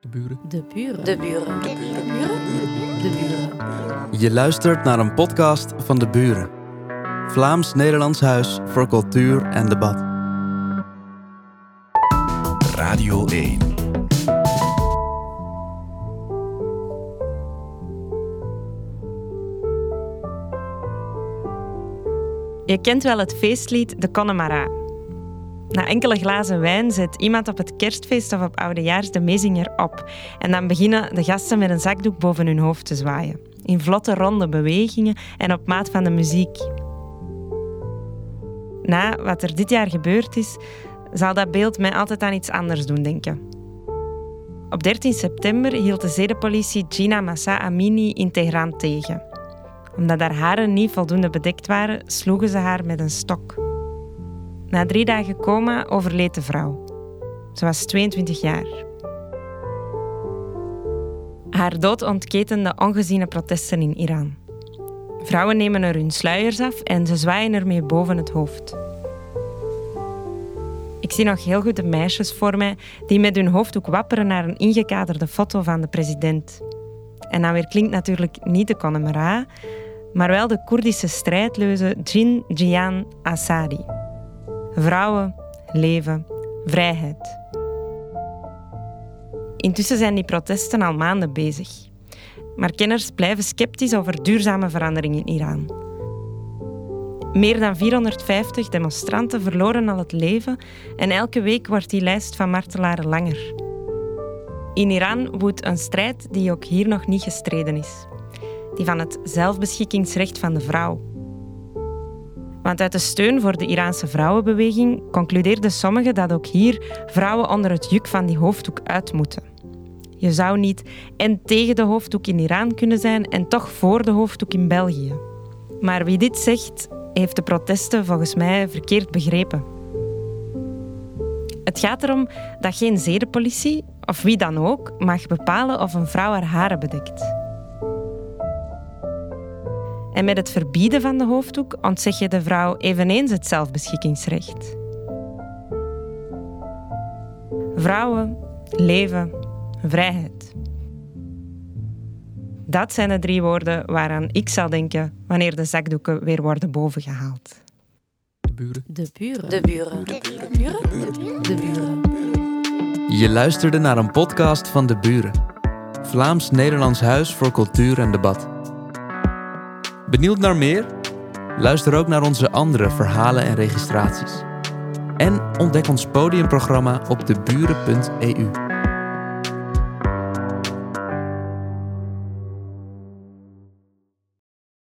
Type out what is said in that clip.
De buren. De buren. De buren. De buren. De buren. Je luistert naar een podcast van De Buren. Vlaams-Nederlands Huis voor Cultuur en Debat. Radio 1. Je kent wel het feestlied De Connemara. Na enkele glazen wijn zet iemand op het kerstfeest of op oudejaars de meezinger op. En dan beginnen de gasten met een zakdoek boven hun hoofd te zwaaien. In vlotte ronde bewegingen en op maat van de muziek. Na wat er dit jaar gebeurd is, zal dat beeld mij altijd aan iets anders doen denken. Op 13 september hield de zedenpolitie Gina Massa Amini in Teheran tegen. Omdat haar haren niet voldoende bedekt waren, sloegen ze haar met een stok. Na drie dagen coma overleed de vrouw. Ze was 22 jaar. Haar dood ontketende ongeziene protesten in Iran. Vrouwen nemen er hun sluiers af en ze zwaaien ermee boven het hoofd. Ik zie nog heel goed de meisjes voor mij die met hun hoofddoek wapperen naar een ingekaderde foto van de president. En dan weer klinkt natuurlijk niet de Connemara, maar wel de Koerdische strijdleuze Jin Jian Asadi. Vrouwen, leven, vrijheid. Intussen zijn die protesten al maanden bezig. Maar kenners blijven sceptisch over duurzame verandering in Iran. Meer dan 450 demonstranten verloren al het leven en elke week wordt die lijst van martelaren langer. In Iran woedt een strijd die ook hier nog niet gestreden is. Die van het zelfbeschikkingsrecht van de vrouw. Want uit de steun voor de Iraanse vrouwenbeweging concludeerden sommigen dat ook hier vrouwen onder het juk van die hoofddoek uit moeten. Je zou niet en tegen de hoofddoek in Iran kunnen zijn en toch voor de hoofddoek in België. Maar wie dit zegt, heeft de protesten volgens mij verkeerd begrepen. Het gaat erom dat geen zedenpolitie, of wie dan ook, mag bepalen of een vrouw haar haren bedekt. En met het verbieden van de hoofddoek ontzeg je de vrouw eveneens het zelfbeschikkingsrecht. Vrouwen, leven, vrijheid. Dat zijn de drie woorden waaraan ik zal denken wanneer de zakdoeken weer worden bovengehaald. De buren. De buren. De buren. De buren. De buren. Je luisterde naar een podcast van De Buren. Vlaams-Nederlands Huis voor Cultuur en Debat. Benieuwd naar meer? Luister ook naar onze andere verhalen en registraties. En ontdek ons podiumprogramma op deburen.eu.